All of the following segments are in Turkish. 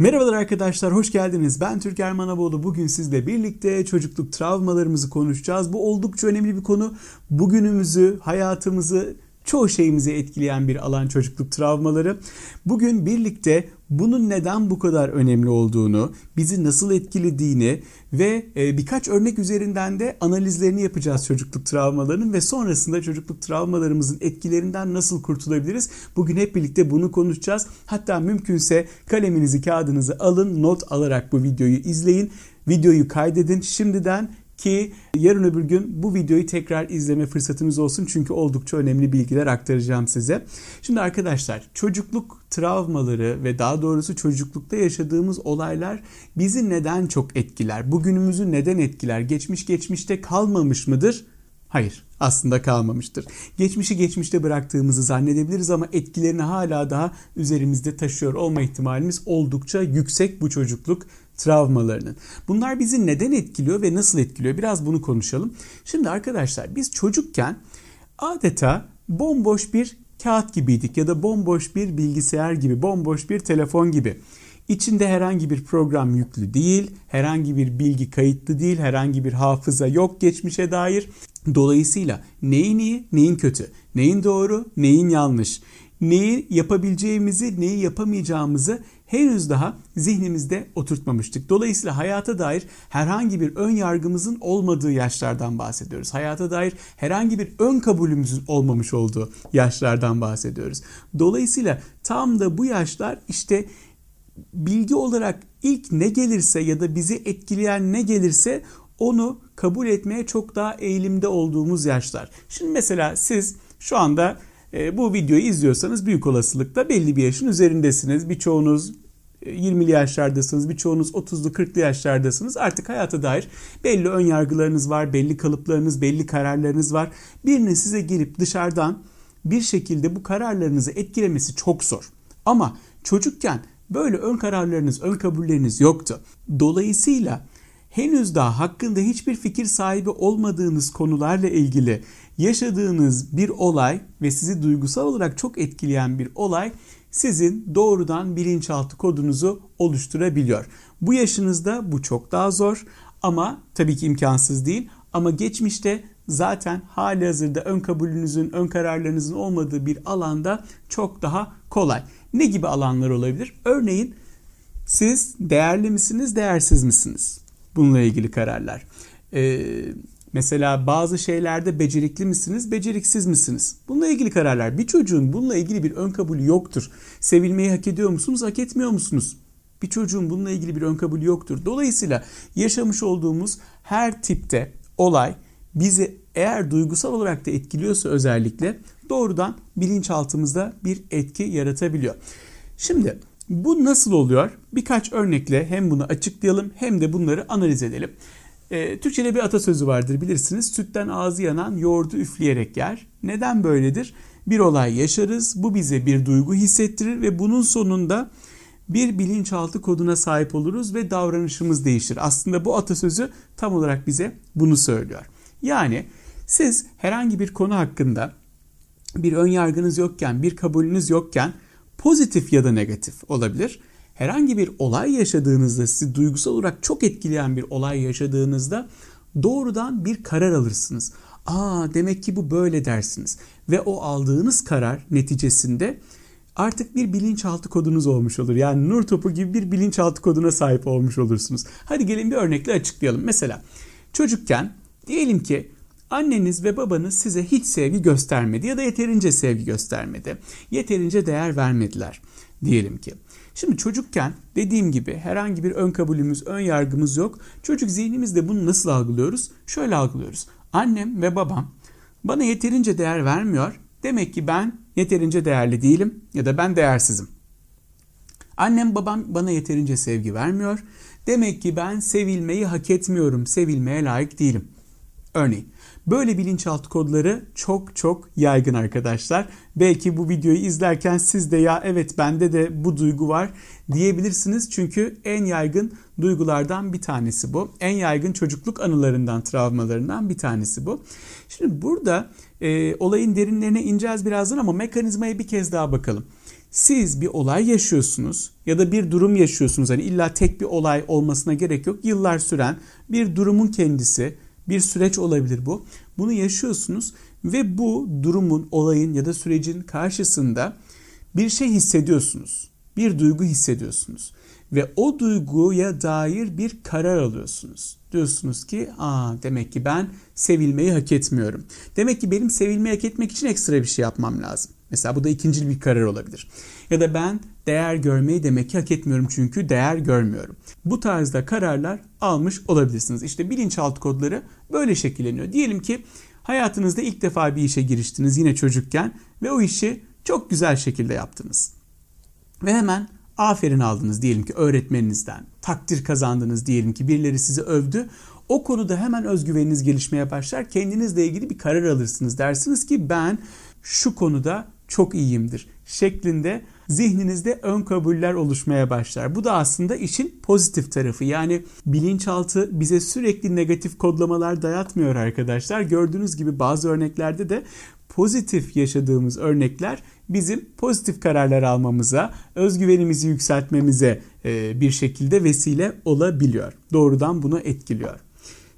Merhabalar arkadaşlar, hoş geldiniz. Ben Türk Ermanaboğlu. Bugün sizle birlikte çocukluk travmalarımızı konuşacağız. Bu oldukça önemli bir konu. Bugünümüzü, hayatımızı, çoğu şeyimizi etkileyen bir alan çocukluk travmaları. Bugün birlikte bunun neden bu kadar önemli olduğunu, bizi nasıl etkilediğini ve e, birkaç örnek üzerinden de analizlerini yapacağız çocukluk travmalarının ve sonrasında çocukluk travmalarımızın etkilerinden nasıl kurtulabiliriz? Bugün hep birlikte bunu konuşacağız. Hatta mümkünse kaleminizi, kağıdınızı alın, not alarak bu videoyu izleyin. Videoyu kaydedin. Şimdiden ki yarın öbür gün bu videoyu tekrar izleme fırsatınız olsun çünkü oldukça önemli bilgiler aktaracağım size. Şimdi arkadaşlar çocukluk travmaları ve daha doğrusu çocuklukta yaşadığımız olaylar bizi neden çok etkiler? Bugünümüzü neden etkiler? Geçmiş geçmişte kalmamış mıdır? Hayır, aslında kalmamıştır. Geçmişi geçmişte bıraktığımızı zannedebiliriz ama etkilerini hala daha üzerimizde taşıyor olma ihtimalimiz oldukça yüksek bu çocukluk travmalarının. Bunlar bizi neden etkiliyor ve nasıl etkiliyor? Biraz bunu konuşalım. Şimdi arkadaşlar biz çocukken adeta bomboş bir kağıt gibiydik ya da bomboş bir bilgisayar gibi, bomboş bir telefon gibi. İçinde herhangi bir program yüklü değil, herhangi bir bilgi kayıtlı değil, herhangi bir hafıza yok geçmişe dair. Dolayısıyla neyin iyi, neyin kötü, neyin doğru, neyin yanlış, neyi yapabileceğimizi, neyi yapamayacağımızı henüz daha zihnimizde oturtmamıştık. Dolayısıyla hayata dair herhangi bir ön yargımızın olmadığı yaşlardan bahsediyoruz. Hayata dair herhangi bir ön kabulümüzün olmamış olduğu yaşlardan bahsediyoruz. Dolayısıyla tam da bu yaşlar işte bilgi olarak ilk ne gelirse ya da bizi etkileyen ne gelirse onu kabul etmeye çok daha eğilimde olduğumuz yaşlar. Şimdi mesela siz şu anda bu videoyu izliyorsanız büyük olasılıkla belli bir yaşın üzerindesiniz. Birçoğunuz 20'li e, yaşlardasınız, birçoğunuz 30'lu 40'lı yaşlardasınız. Artık hayata dair belli ön yargılarınız var, belli kalıplarınız, belli kararlarınız var. Birinin size gelip dışarıdan bir şekilde bu kararlarınızı etkilemesi çok zor. Ama çocukken böyle ön kararlarınız, ön kabulleriniz yoktu. Dolayısıyla henüz daha hakkında hiçbir fikir sahibi olmadığınız konularla ilgili yaşadığınız bir olay ve sizi duygusal olarak çok etkileyen bir olay sizin doğrudan bilinçaltı kodunuzu oluşturabiliyor. Bu yaşınızda bu çok daha zor ama tabii ki imkansız değil ama geçmişte zaten hali hazırda ön kabulünüzün, ön kararlarınızın olmadığı bir alanda çok daha kolay. Ne gibi alanlar olabilir? Örneğin siz değerli misiniz, değersiz misiniz? Bununla ilgili kararlar. Ee, Mesela bazı şeylerde becerikli misiniz, beceriksiz misiniz? Bununla ilgili kararlar. Bir çocuğun bununla ilgili bir ön kabulü yoktur. Sevilmeyi hak ediyor musunuz, hak etmiyor musunuz? Bir çocuğun bununla ilgili bir ön kabulü yoktur. Dolayısıyla yaşamış olduğumuz her tipte olay bizi eğer duygusal olarak da etkiliyorsa özellikle doğrudan bilinçaltımızda bir etki yaratabiliyor. Şimdi bu nasıl oluyor? Birkaç örnekle hem bunu açıklayalım hem de bunları analiz edelim. E, Türkçe'de bir atasözü vardır bilirsiniz. Sütten ağzı yanan yoğurdu üfleyerek yer. Neden böyledir? Bir olay yaşarız, bu bize bir duygu hissettirir ve bunun sonunda bir bilinçaltı koduna sahip oluruz ve davranışımız değişir. Aslında bu atasözü tam olarak bize bunu söylüyor. Yani siz herhangi bir konu hakkında bir ön yargınız yokken, bir kabulünüz yokken pozitif ya da negatif olabilir herhangi bir olay yaşadığınızda sizi duygusal olarak çok etkileyen bir olay yaşadığınızda doğrudan bir karar alırsınız. Aa demek ki bu böyle dersiniz ve o aldığınız karar neticesinde artık bir bilinçaltı kodunuz olmuş olur. Yani nur topu gibi bir bilinçaltı koduna sahip olmuş olursunuz. Hadi gelin bir örnekle açıklayalım. Mesela çocukken diyelim ki anneniz ve babanız size hiç sevgi göstermedi ya da yeterince sevgi göstermedi. Yeterince değer vermediler diyelim ki. Şimdi çocukken dediğim gibi herhangi bir ön kabulümüz, ön yargımız yok. Çocuk zihnimizde bunu nasıl algılıyoruz? Şöyle algılıyoruz. Annem ve babam bana yeterince değer vermiyor. Demek ki ben yeterince değerli değilim ya da ben değersizim. Annem babam bana yeterince sevgi vermiyor. Demek ki ben sevilmeyi hak etmiyorum, sevilmeye layık değilim. Örneğin Böyle bilinçaltı kodları çok çok yaygın arkadaşlar. Belki bu videoyu izlerken siz de ya evet bende de bu duygu var diyebilirsiniz. Çünkü en yaygın duygulardan bir tanesi bu. En yaygın çocukluk anılarından, travmalarından bir tanesi bu. Şimdi burada e, olayın derinlerine ineceğiz birazdan ama mekanizmaya bir kez daha bakalım. siz bir olay yaşıyorsunuz ya da bir durum yaşıyorsunuz. Hani illa tek bir olay olmasına gerek yok. Yıllar süren bir durumun kendisi, bir süreç olabilir bu. Bunu yaşıyorsunuz ve bu durumun, olayın ya da sürecin karşısında bir şey hissediyorsunuz. Bir duygu hissediyorsunuz. Ve o duyguya dair bir karar alıyorsunuz. Diyorsunuz ki aa demek ki ben sevilmeyi hak etmiyorum. Demek ki benim sevilmeyi hak etmek için ekstra bir şey yapmam lazım. Mesela bu da ikinci bir karar olabilir. Ya da ben değer görmeyi demek ki hak etmiyorum çünkü değer görmüyorum. Bu tarzda kararlar almış olabilirsiniz. İşte bilinçaltı kodları böyle şekilleniyor. Diyelim ki hayatınızda ilk defa bir işe giriştiniz yine çocukken ve o işi çok güzel şekilde yaptınız. Ve hemen aferin aldınız diyelim ki öğretmeninizden, takdir kazandınız diyelim ki birileri sizi övdü. O konuda hemen özgüveniniz gelişmeye başlar. Kendinizle ilgili bir karar alırsınız. Dersiniz ki ben şu konuda çok iyiyimdir şeklinde zihninizde ön kabuller oluşmaya başlar. Bu da aslında işin pozitif tarafı. Yani bilinçaltı bize sürekli negatif kodlamalar dayatmıyor arkadaşlar. Gördüğünüz gibi bazı örneklerde de pozitif yaşadığımız örnekler bizim pozitif kararlar almamıza, özgüvenimizi yükseltmemize bir şekilde vesile olabiliyor. Doğrudan bunu etkiliyor.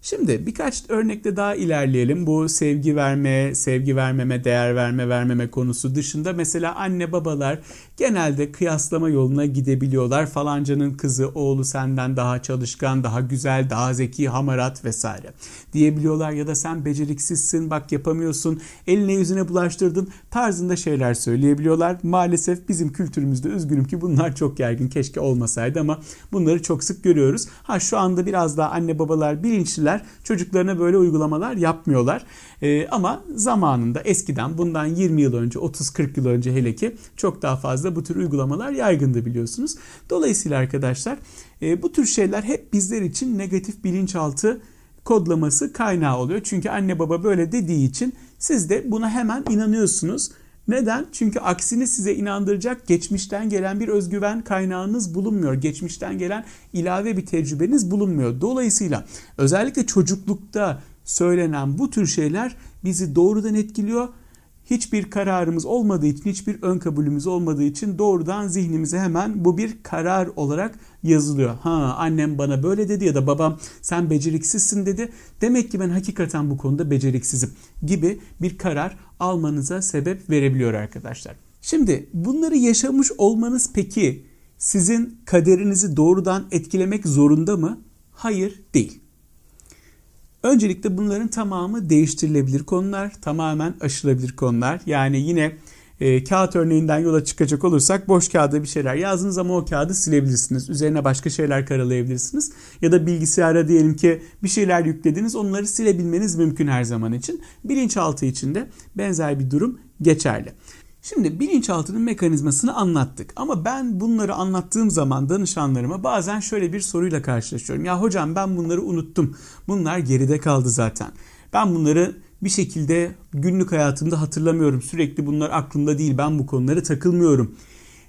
Şimdi birkaç örnekte daha ilerleyelim. Bu sevgi verme, sevgi vermeme, değer verme, vermeme konusu dışında mesela anne babalar genelde kıyaslama yoluna gidebiliyorlar. Falancanın kızı, oğlu senden daha çalışkan, daha güzel, daha zeki, hamarat vesaire diyebiliyorlar. Ya da sen beceriksizsin, bak yapamıyorsun, eline yüzüne bulaştırdın tarzında şeyler söyleyebiliyorlar. Maalesef bizim kültürümüzde üzgünüm ki bunlar çok yaygın. Keşke olmasaydı ama bunları çok sık görüyoruz. Ha şu anda biraz daha anne babalar bilinçliler. Çocuklarına böyle uygulamalar yapmıyorlar. Ee, ama zamanında eskiden bundan 20 yıl önce 30-40 yıl önce hele ki çok daha fazla bu tür uygulamalar yaygındı biliyorsunuz. Dolayısıyla arkadaşlar e, bu tür şeyler hep bizler için negatif bilinçaltı kodlaması kaynağı oluyor. Çünkü anne baba böyle dediği için siz de buna hemen inanıyorsunuz. Neden? Çünkü aksini size inandıracak geçmişten gelen bir özgüven kaynağınız bulunmuyor. Geçmişten gelen ilave bir tecrübeniz bulunmuyor. Dolayısıyla özellikle çocuklukta söylenen bu tür şeyler bizi doğrudan etkiliyor. Hiçbir kararımız olmadığı için, hiçbir ön kabulümüz olmadığı için doğrudan zihnimize hemen bu bir karar olarak yazılıyor. Ha annem bana böyle dedi ya da babam sen beceriksizsin dedi. Demek ki ben hakikaten bu konuda beceriksizim gibi bir karar almanıza sebep verebiliyor arkadaşlar. Şimdi bunları yaşamış olmanız peki sizin kaderinizi doğrudan etkilemek zorunda mı? Hayır değil. Öncelikle bunların tamamı değiştirilebilir konular, tamamen aşılabilir konular. Yani yine e, kağıt örneğinden yola çıkacak olursak boş kağıda bir şeyler yazdınız ama o kağıdı silebilirsiniz. Üzerine başka şeyler karalayabilirsiniz. Ya da bilgisayara diyelim ki bir şeyler yüklediniz onları silebilmeniz mümkün her zaman için. Bilinçaltı için de benzer bir durum geçerli. Şimdi bilinçaltının mekanizmasını anlattık ama ben bunları anlattığım zaman danışanlarıma bazen şöyle bir soruyla karşılaşıyorum. Ya hocam ben bunları unuttum. Bunlar geride kaldı zaten. Ben bunları bir şekilde günlük hayatımda hatırlamıyorum. Sürekli bunlar aklımda değil. Ben bu konuları takılmıyorum.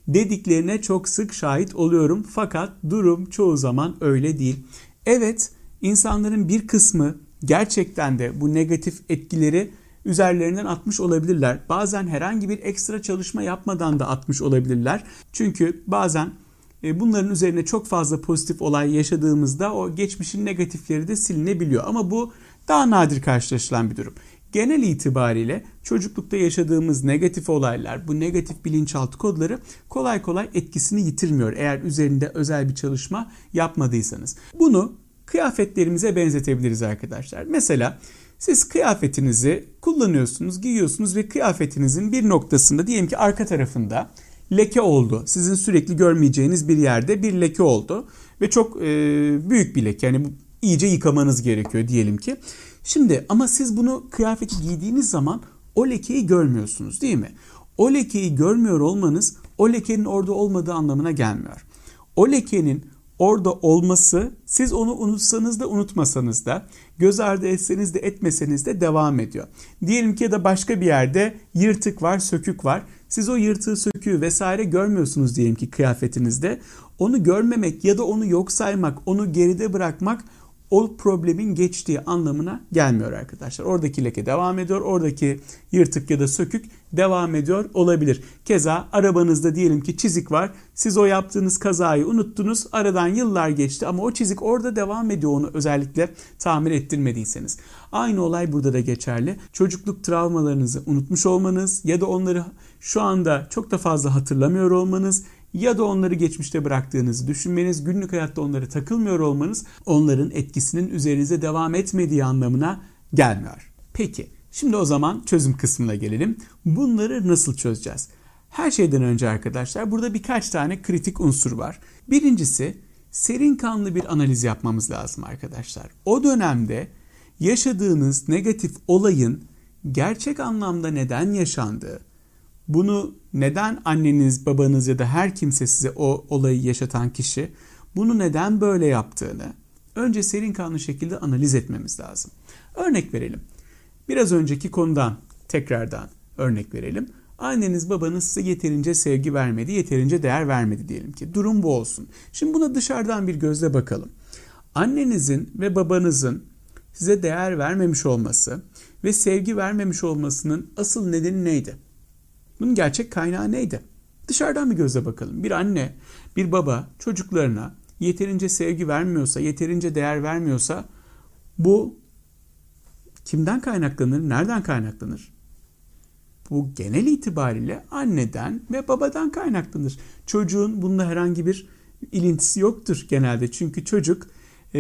Dediklerine çok sık şahit oluyorum. Fakat durum çoğu zaman öyle değil. Evet, insanların bir kısmı gerçekten de bu negatif etkileri üzerlerinden atmış olabilirler. Bazen herhangi bir ekstra çalışma yapmadan da atmış olabilirler. Çünkü bazen e, bunların üzerine çok fazla pozitif olay yaşadığımızda o geçmişin negatifleri de silinebiliyor. Ama bu daha nadir karşılaşılan bir durum. Genel itibariyle çocuklukta yaşadığımız negatif olaylar, bu negatif bilinçaltı kodları kolay kolay etkisini yitirmiyor eğer üzerinde özel bir çalışma yapmadıysanız. Bunu kıyafetlerimize benzetebiliriz arkadaşlar. Mesela siz kıyafetinizi kullanıyorsunuz, giyiyorsunuz ve kıyafetinizin bir noktasında diyelim ki arka tarafında leke oldu. Sizin sürekli görmeyeceğiniz bir yerde bir leke oldu ve çok e, büyük bir leke. Yani iyice yıkamanız gerekiyor diyelim ki. Şimdi ama siz bunu kıyafeti giydiğiniz zaman o lekeyi görmüyorsunuz değil mi? O lekeyi görmüyor olmanız o lekenin orada olmadığı anlamına gelmiyor. O lekenin orada olması siz onu unutsanız da unutmasanız da göz ardı etseniz de etmeseniz de devam ediyor. Diyelim ki ya da başka bir yerde yırtık var, sökük var. Siz o yırtığı, söküğü vesaire görmüyorsunuz diyelim ki kıyafetinizde. Onu görmemek ya da onu yok saymak, onu geride bırakmak o problemin geçtiği anlamına gelmiyor arkadaşlar. Oradaki leke devam ediyor. Oradaki yırtık ya da sökük devam ediyor olabilir. Keza arabanızda diyelim ki çizik var. Siz o yaptığınız kazayı unuttunuz. Aradan yıllar geçti ama o çizik orada devam ediyor onu özellikle tamir ettirmediyseniz. Aynı olay burada da geçerli. Çocukluk travmalarınızı unutmuş olmanız ya da onları şu anda çok da fazla hatırlamıyor olmanız ya da onları geçmişte bıraktığınızı düşünmeniz, günlük hayatta onları takılmıyor olmanız onların etkisinin üzerinize devam etmediği anlamına gelmiyor. Peki şimdi o zaman çözüm kısmına gelelim. Bunları nasıl çözeceğiz? Her şeyden önce arkadaşlar burada birkaç tane kritik unsur var. Birincisi serin kanlı bir analiz yapmamız lazım arkadaşlar. O dönemde yaşadığınız negatif olayın gerçek anlamda neden yaşandığı, bunu neden anneniz, babanız ya da her kimse size o olayı yaşatan kişi bunu neden böyle yaptığını önce serin kanlı şekilde analiz etmemiz lazım. Örnek verelim. Biraz önceki konudan tekrardan örnek verelim. Anneniz babanız size yeterince sevgi vermedi, yeterince değer vermedi diyelim ki. Durum bu olsun. Şimdi buna dışarıdan bir gözle bakalım. Annenizin ve babanızın size değer vermemiş olması ve sevgi vermemiş olmasının asıl nedeni neydi? Bunun gerçek kaynağı neydi? Dışarıdan bir göze bakalım. Bir anne, bir baba çocuklarına yeterince sevgi vermiyorsa, yeterince değer vermiyorsa bu kimden kaynaklanır, nereden kaynaklanır? Bu genel itibariyle anneden ve babadan kaynaklanır. Çocuğun bunda herhangi bir ilintisi yoktur genelde. Çünkü çocuk e,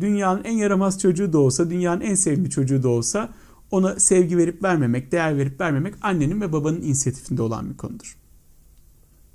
dünyanın en yaramaz çocuğu da olsa, dünyanın en sevimli çocuğu da olsa ona sevgi verip vermemek, değer verip vermemek annenin ve babanın inisiyatifinde olan bir konudur.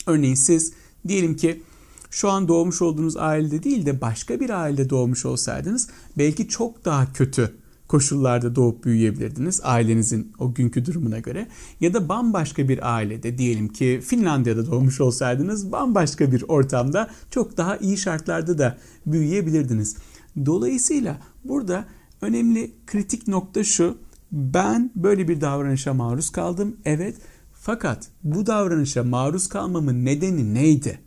Örneğin siz diyelim ki şu an doğmuş olduğunuz ailede değil de başka bir ailede doğmuş olsaydınız belki çok daha kötü koşullarda doğup büyüyebilirdiniz ailenizin o günkü durumuna göre. Ya da bambaşka bir ailede diyelim ki Finlandiya'da doğmuş olsaydınız bambaşka bir ortamda çok daha iyi şartlarda da büyüyebilirdiniz. Dolayısıyla burada önemli kritik nokta şu. Ben böyle bir davranışa maruz kaldım. Evet. Fakat bu davranışa maruz kalmamın nedeni neydi?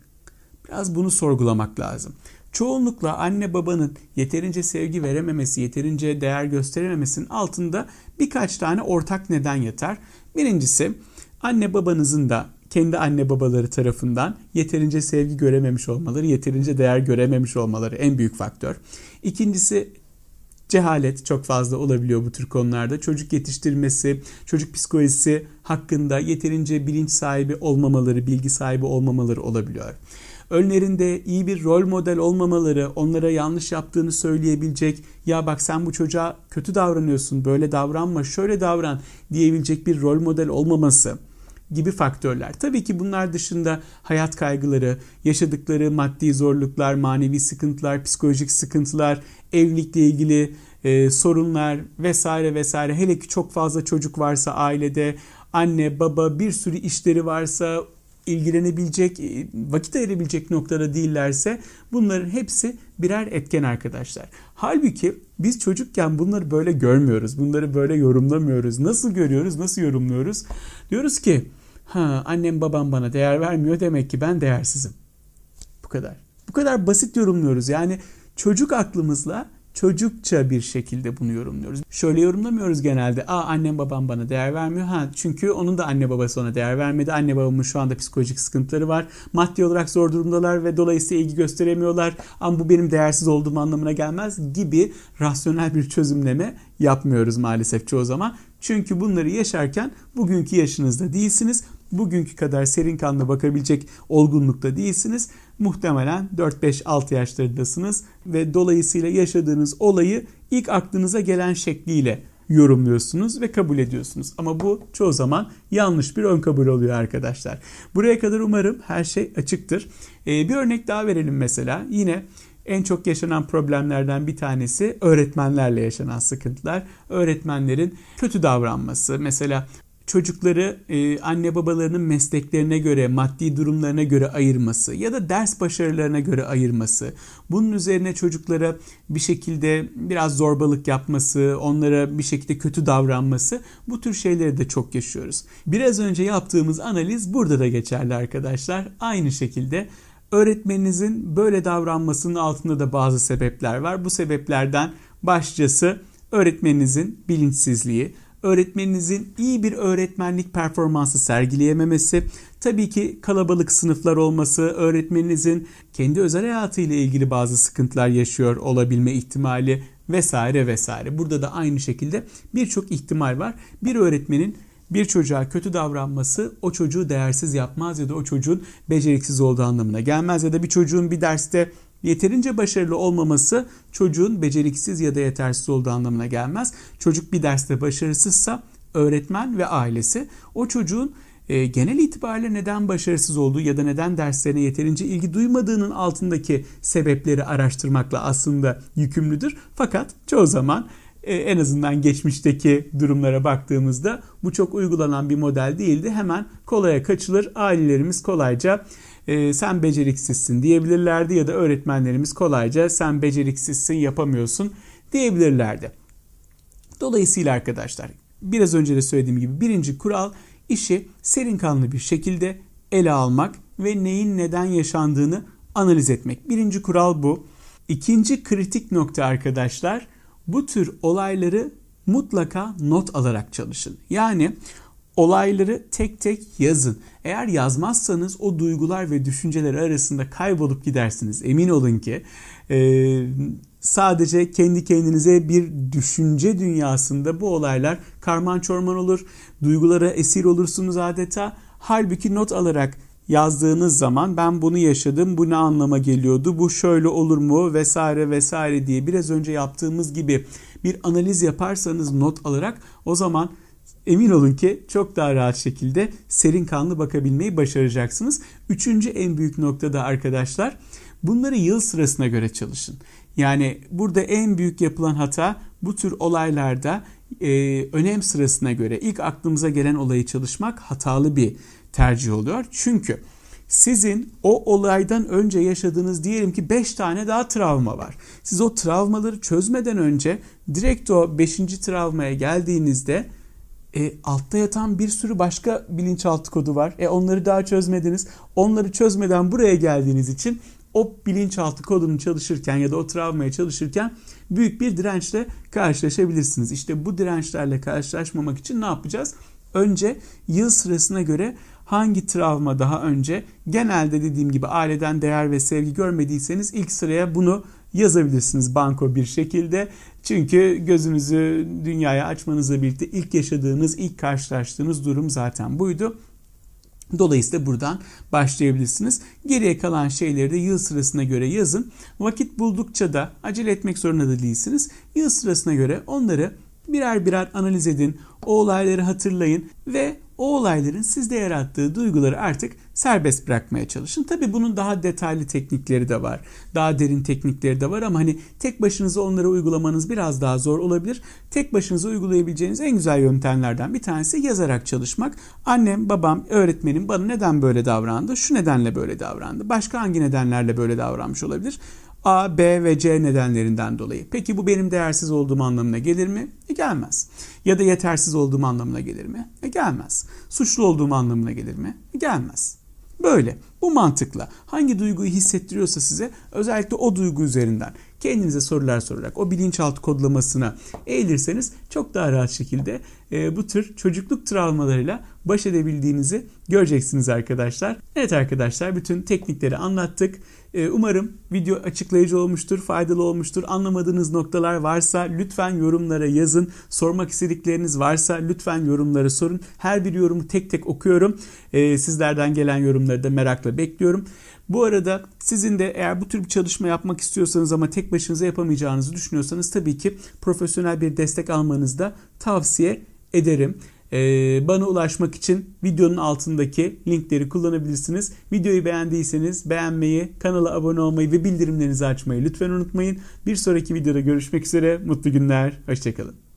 Biraz bunu sorgulamak lazım. Çoğunlukla anne babanın yeterince sevgi verememesi, yeterince değer gösterememesinin altında birkaç tane ortak neden yatar. Birincisi anne babanızın da kendi anne babaları tarafından yeterince sevgi görememiş olmaları, yeterince değer görememiş olmaları en büyük faktör. İkincisi cehalet çok fazla olabiliyor bu tür konularda. Çocuk yetiştirmesi, çocuk psikolojisi hakkında yeterince bilinç sahibi olmamaları, bilgi sahibi olmamaları olabiliyor. Önlerinde iyi bir rol model olmamaları, onlara yanlış yaptığını söyleyebilecek, ya bak sen bu çocuğa kötü davranıyorsun, böyle davranma, şöyle davran diyebilecek bir rol model olmaması gibi faktörler. Tabii ki bunlar dışında hayat kaygıları, yaşadıkları maddi zorluklar, manevi sıkıntılar, psikolojik sıkıntılar, evlilikle ilgili e, sorunlar vesaire vesaire. Hele ki çok fazla çocuk varsa ailede, anne, baba bir sürü işleri varsa ilgilenebilecek, e, vakit ayırabilecek noktada değillerse bunların hepsi birer etken arkadaşlar. Halbuki biz çocukken bunları böyle görmüyoruz. Bunları böyle yorumlamıyoruz. Nasıl görüyoruz, nasıl yorumluyoruz? Diyoruz ki ha annem babam bana değer vermiyor demek ki ben değersizim. Bu kadar. Bu kadar basit yorumluyoruz. Yani çocuk aklımızla çocukça bir şekilde bunu yorumluyoruz. Şöyle yorumlamıyoruz genelde. Aa annem babam bana değer vermiyor. Ha çünkü onun da anne babası ona değer vermedi. Anne babamın şu anda psikolojik sıkıntıları var. Maddi olarak zor durumdalar ve dolayısıyla ilgi gösteremiyorlar. Ama bu benim değersiz olduğum anlamına gelmez gibi rasyonel bir çözümleme yapmıyoruz maalesef çoğu zaman. Çünkü bunları yaşarken bugünkü yaşınızda değilsiniz bugünkü kadar serin kanla bakabilecek olgunlukta değilsiniz. Muhtemelen 4-5-6 yaşlarındasınız ve dolayısıyla yaşadığınız olayı ilk aklınıza gelen şekliyle yorumluyorsunuz ve kabul ediyorsunuz. Ama bu çoğu zaman yanlış bir ön kabul oluyor arkadaşlar. Buraya kadar umarım her şey açıktır. Ee, bir örnek daha verelim mesela. Yine en çok yaşanan problemlerden bir tanesi öğretmenlerle yaşanan sıkıntılar. Öğretmenlerin kötü davranması. Mesela çocukları e, anne babalarının mesleklerine göre, maddi durumlarına göre ayırması ya da ders başarılarına göre ayırması, bunun üzerine çocuklara bir şekilde biraz zorbalık yapması, onlara bir şekilde kötü davranması bu tür şeyleri de çok yaşıyoruz. Biraz önce yaptığımız analiz burada da geçerli arkadaşlar. Aynı şekilde Öğretmeninizin böyle davranmasının altında da bazı sebepler var. Bu sebeplerden başlıcası öğretmeninizin bilinçsizliği, öğretmeninizin iyi bir öğretmenlik performansı sergileyememesi, tabii ki kalabalık sınıflar olması, öğretmeninizin kendi özel hayatıyla ilgili bazı sıkıntılar yaşıyor olabilme ihtimali vesaire vesaire. Burada da aynı şekilde birçok ihtimal var. Bir öğretmenin bir çocuğa kötü davranması o çocuğu değersiz yapmaz ya da o çocuğun beceriksiz olduğu anlamına gelmez ya da bir çocuğun bir derste yeterince başarılı olmaması çocuğun beceriksiz ya da yetersiz olduğu anlamına gelmez. Çocuk bir derste başarısızsa öğretmen ve ailesi o çocuğun e, genel itibariyle neden başarısız olduğu ya da neden derslerine yeterince ilgi duymadığının altındaki sebepleri araştırmakla aslında yükümlüdür. Fakat çoğu zaman e, en azından geçmişteki durumlara baktığımızda bu çok uygulanan bir model değildi. Hemen kolaya kaçılır. Ailelerimiz kolayca e, sen beceriksizsin diyebilirlerdi ya da öğretmenlerimiz kolayca sen beceriksizsin yapamıyorsun diyebilirlerdi. Dolayısıyla arkadaşlar biraz önce de söylediğim gibi birinci kural işi serin kanlı bir şekilde ele almak ve neyin neden yaşandığını analiz etmek. Birinci kural bu. İkinci kritik nokta arkadaşlar bu tür olayları mutlaka not alarak çalışın. Yani olayları tek tek yazın. Eğer yazmazsanız o duygular ve düşünceler arasında kaybolup gidersiniz. Emin olun ki e, sadece kendi kendinize bir düşünce dünyasında bu olaylar karman çorman olur. Duygulara esir olursunuz adeta. Halbuki not alarak yazdığınız zaman ben bunu yaşadım, bu ne anlama geliyordu, bu şöyle olur mu vesaire vesaire diye biraz önce yaptığımız gibi bir analiz yaparsanız not alarak o zaman emin olun ki çok daha rahat şekilde serin kanlı bakabilmeyi başaracaksınız. Üçüncü en büyük noktada arkadaşlar bunları yıl sırasına göre çalışın. Yani burada en büyük yapılan hata bu tür olaylarda e, önem sırasına göre ilk aklımıza gelen olayı çalışmak hatalı bir tercih oluyor. Çünkü sizin o olaydan önce yaşadığınız diyelim ki 5 tane daha travma var. Siz o travmaları çözmeden önce direkt o 5. travmaya geldiğinizde e, altta yatan bir sürü başka bilinçaltı kodu var. E, onları daha çözmediniz. Onları çözmeden buraya geldiğiniz için o bilinçaltı kodunu çalışırken ya da o travmaya çalışırken büyük bir dirençle karşılaşabilirsiniz. İşte bu dirençlerle karşılaşmamak için ne yapacağız? Önce yıl sırasına göre hangi travma daha önce genelde dediğim gibi aileden değer ve sevgi görmediyseniz ilk sıraya bunu yazabilirsiniz banko bir şekilde. Çünkü gözünüzü dünyaya açmanızla birlikte ilk yaşadığınız, ilk karşılaştığınız durum zaten buydu. Dolayısıyla buradan başlayabilirsiniz. Geriye kalan şeyleri de yıl sırasına göre yazın. Vakit buldukça da acele etmek zorunda da değilsiniz. Yıl sırasına göre onları birer birer analiz edin. O olayları hatırlayın ve o olayların sizde yarattığı duyguları artık serbest bırakmaya çalışın. Tabi bunun daha detaylı teknikleri de var. Daha derin teknikleri de var ama hani tek başınıza onları uygulamanız biraz daha zor olabilir. Tek başınıza uygulayabileceğiniz en güzel yöntemlerden bir tanesi yazarak çalışmak. Annem, babam, öğretmenim bana neden böyle davrandı? Şu nedenle böyle davrandı. Başka hangi nedenlerle böyle davranmış olabilir? A, B ve C nedenlerinden dolayı. Peki bu benim değersiz olduğum anlamına gelir mi? E gelmez. Ya da yetersiz olduğum anlamına gelir mi? E gelmez. Suçlu olduğum anlamına gelir mi? E gelmez. Böyle. Bu mantıkla hangi duyguyu hissettiriyorsa size özellikle o duygu üzerinden kendinize sorular sorarak o bilinçaltı kodlamasına eğilirseniz çok daha rahat şekilde e, bu tür çocukluk travmalarıyla baş edebildiğinizi göreceksiniz arkadaşlar. Evet arkadaşlar bütün teknikleri anlattık. E, umarım video açıklayıcı olmuştur, faydalı olmuştur. Anlamadığınız noktalar varsa lütfen yorumlara yazın. Sormak istedikleriniz varsa lütfen yorumlara sorun. Her bir yorumu tek tek okuyorum. E, sizlerden gelen yorumları da merakla bekliyorum. Bu arada sizin de eğer bu tür bir çalışma yapmak istiyorsanız ama tek başınıza yapamayacağınızı düşünüyorsanız tabii ki profesyonel bir destek almanızı da tavsiye ederim. Ee, bana ulaşmak için videonun altındaki linkleri kullanabilirsiniz. Videoyu beğendiyseniz beğenmeyi, kanala abone olmayı ve bildirimlerinizi açmayı lütfen unutmayın. Bir sonraki videoda görüşmek üzere. Mutlu günler. Hoşçakalın.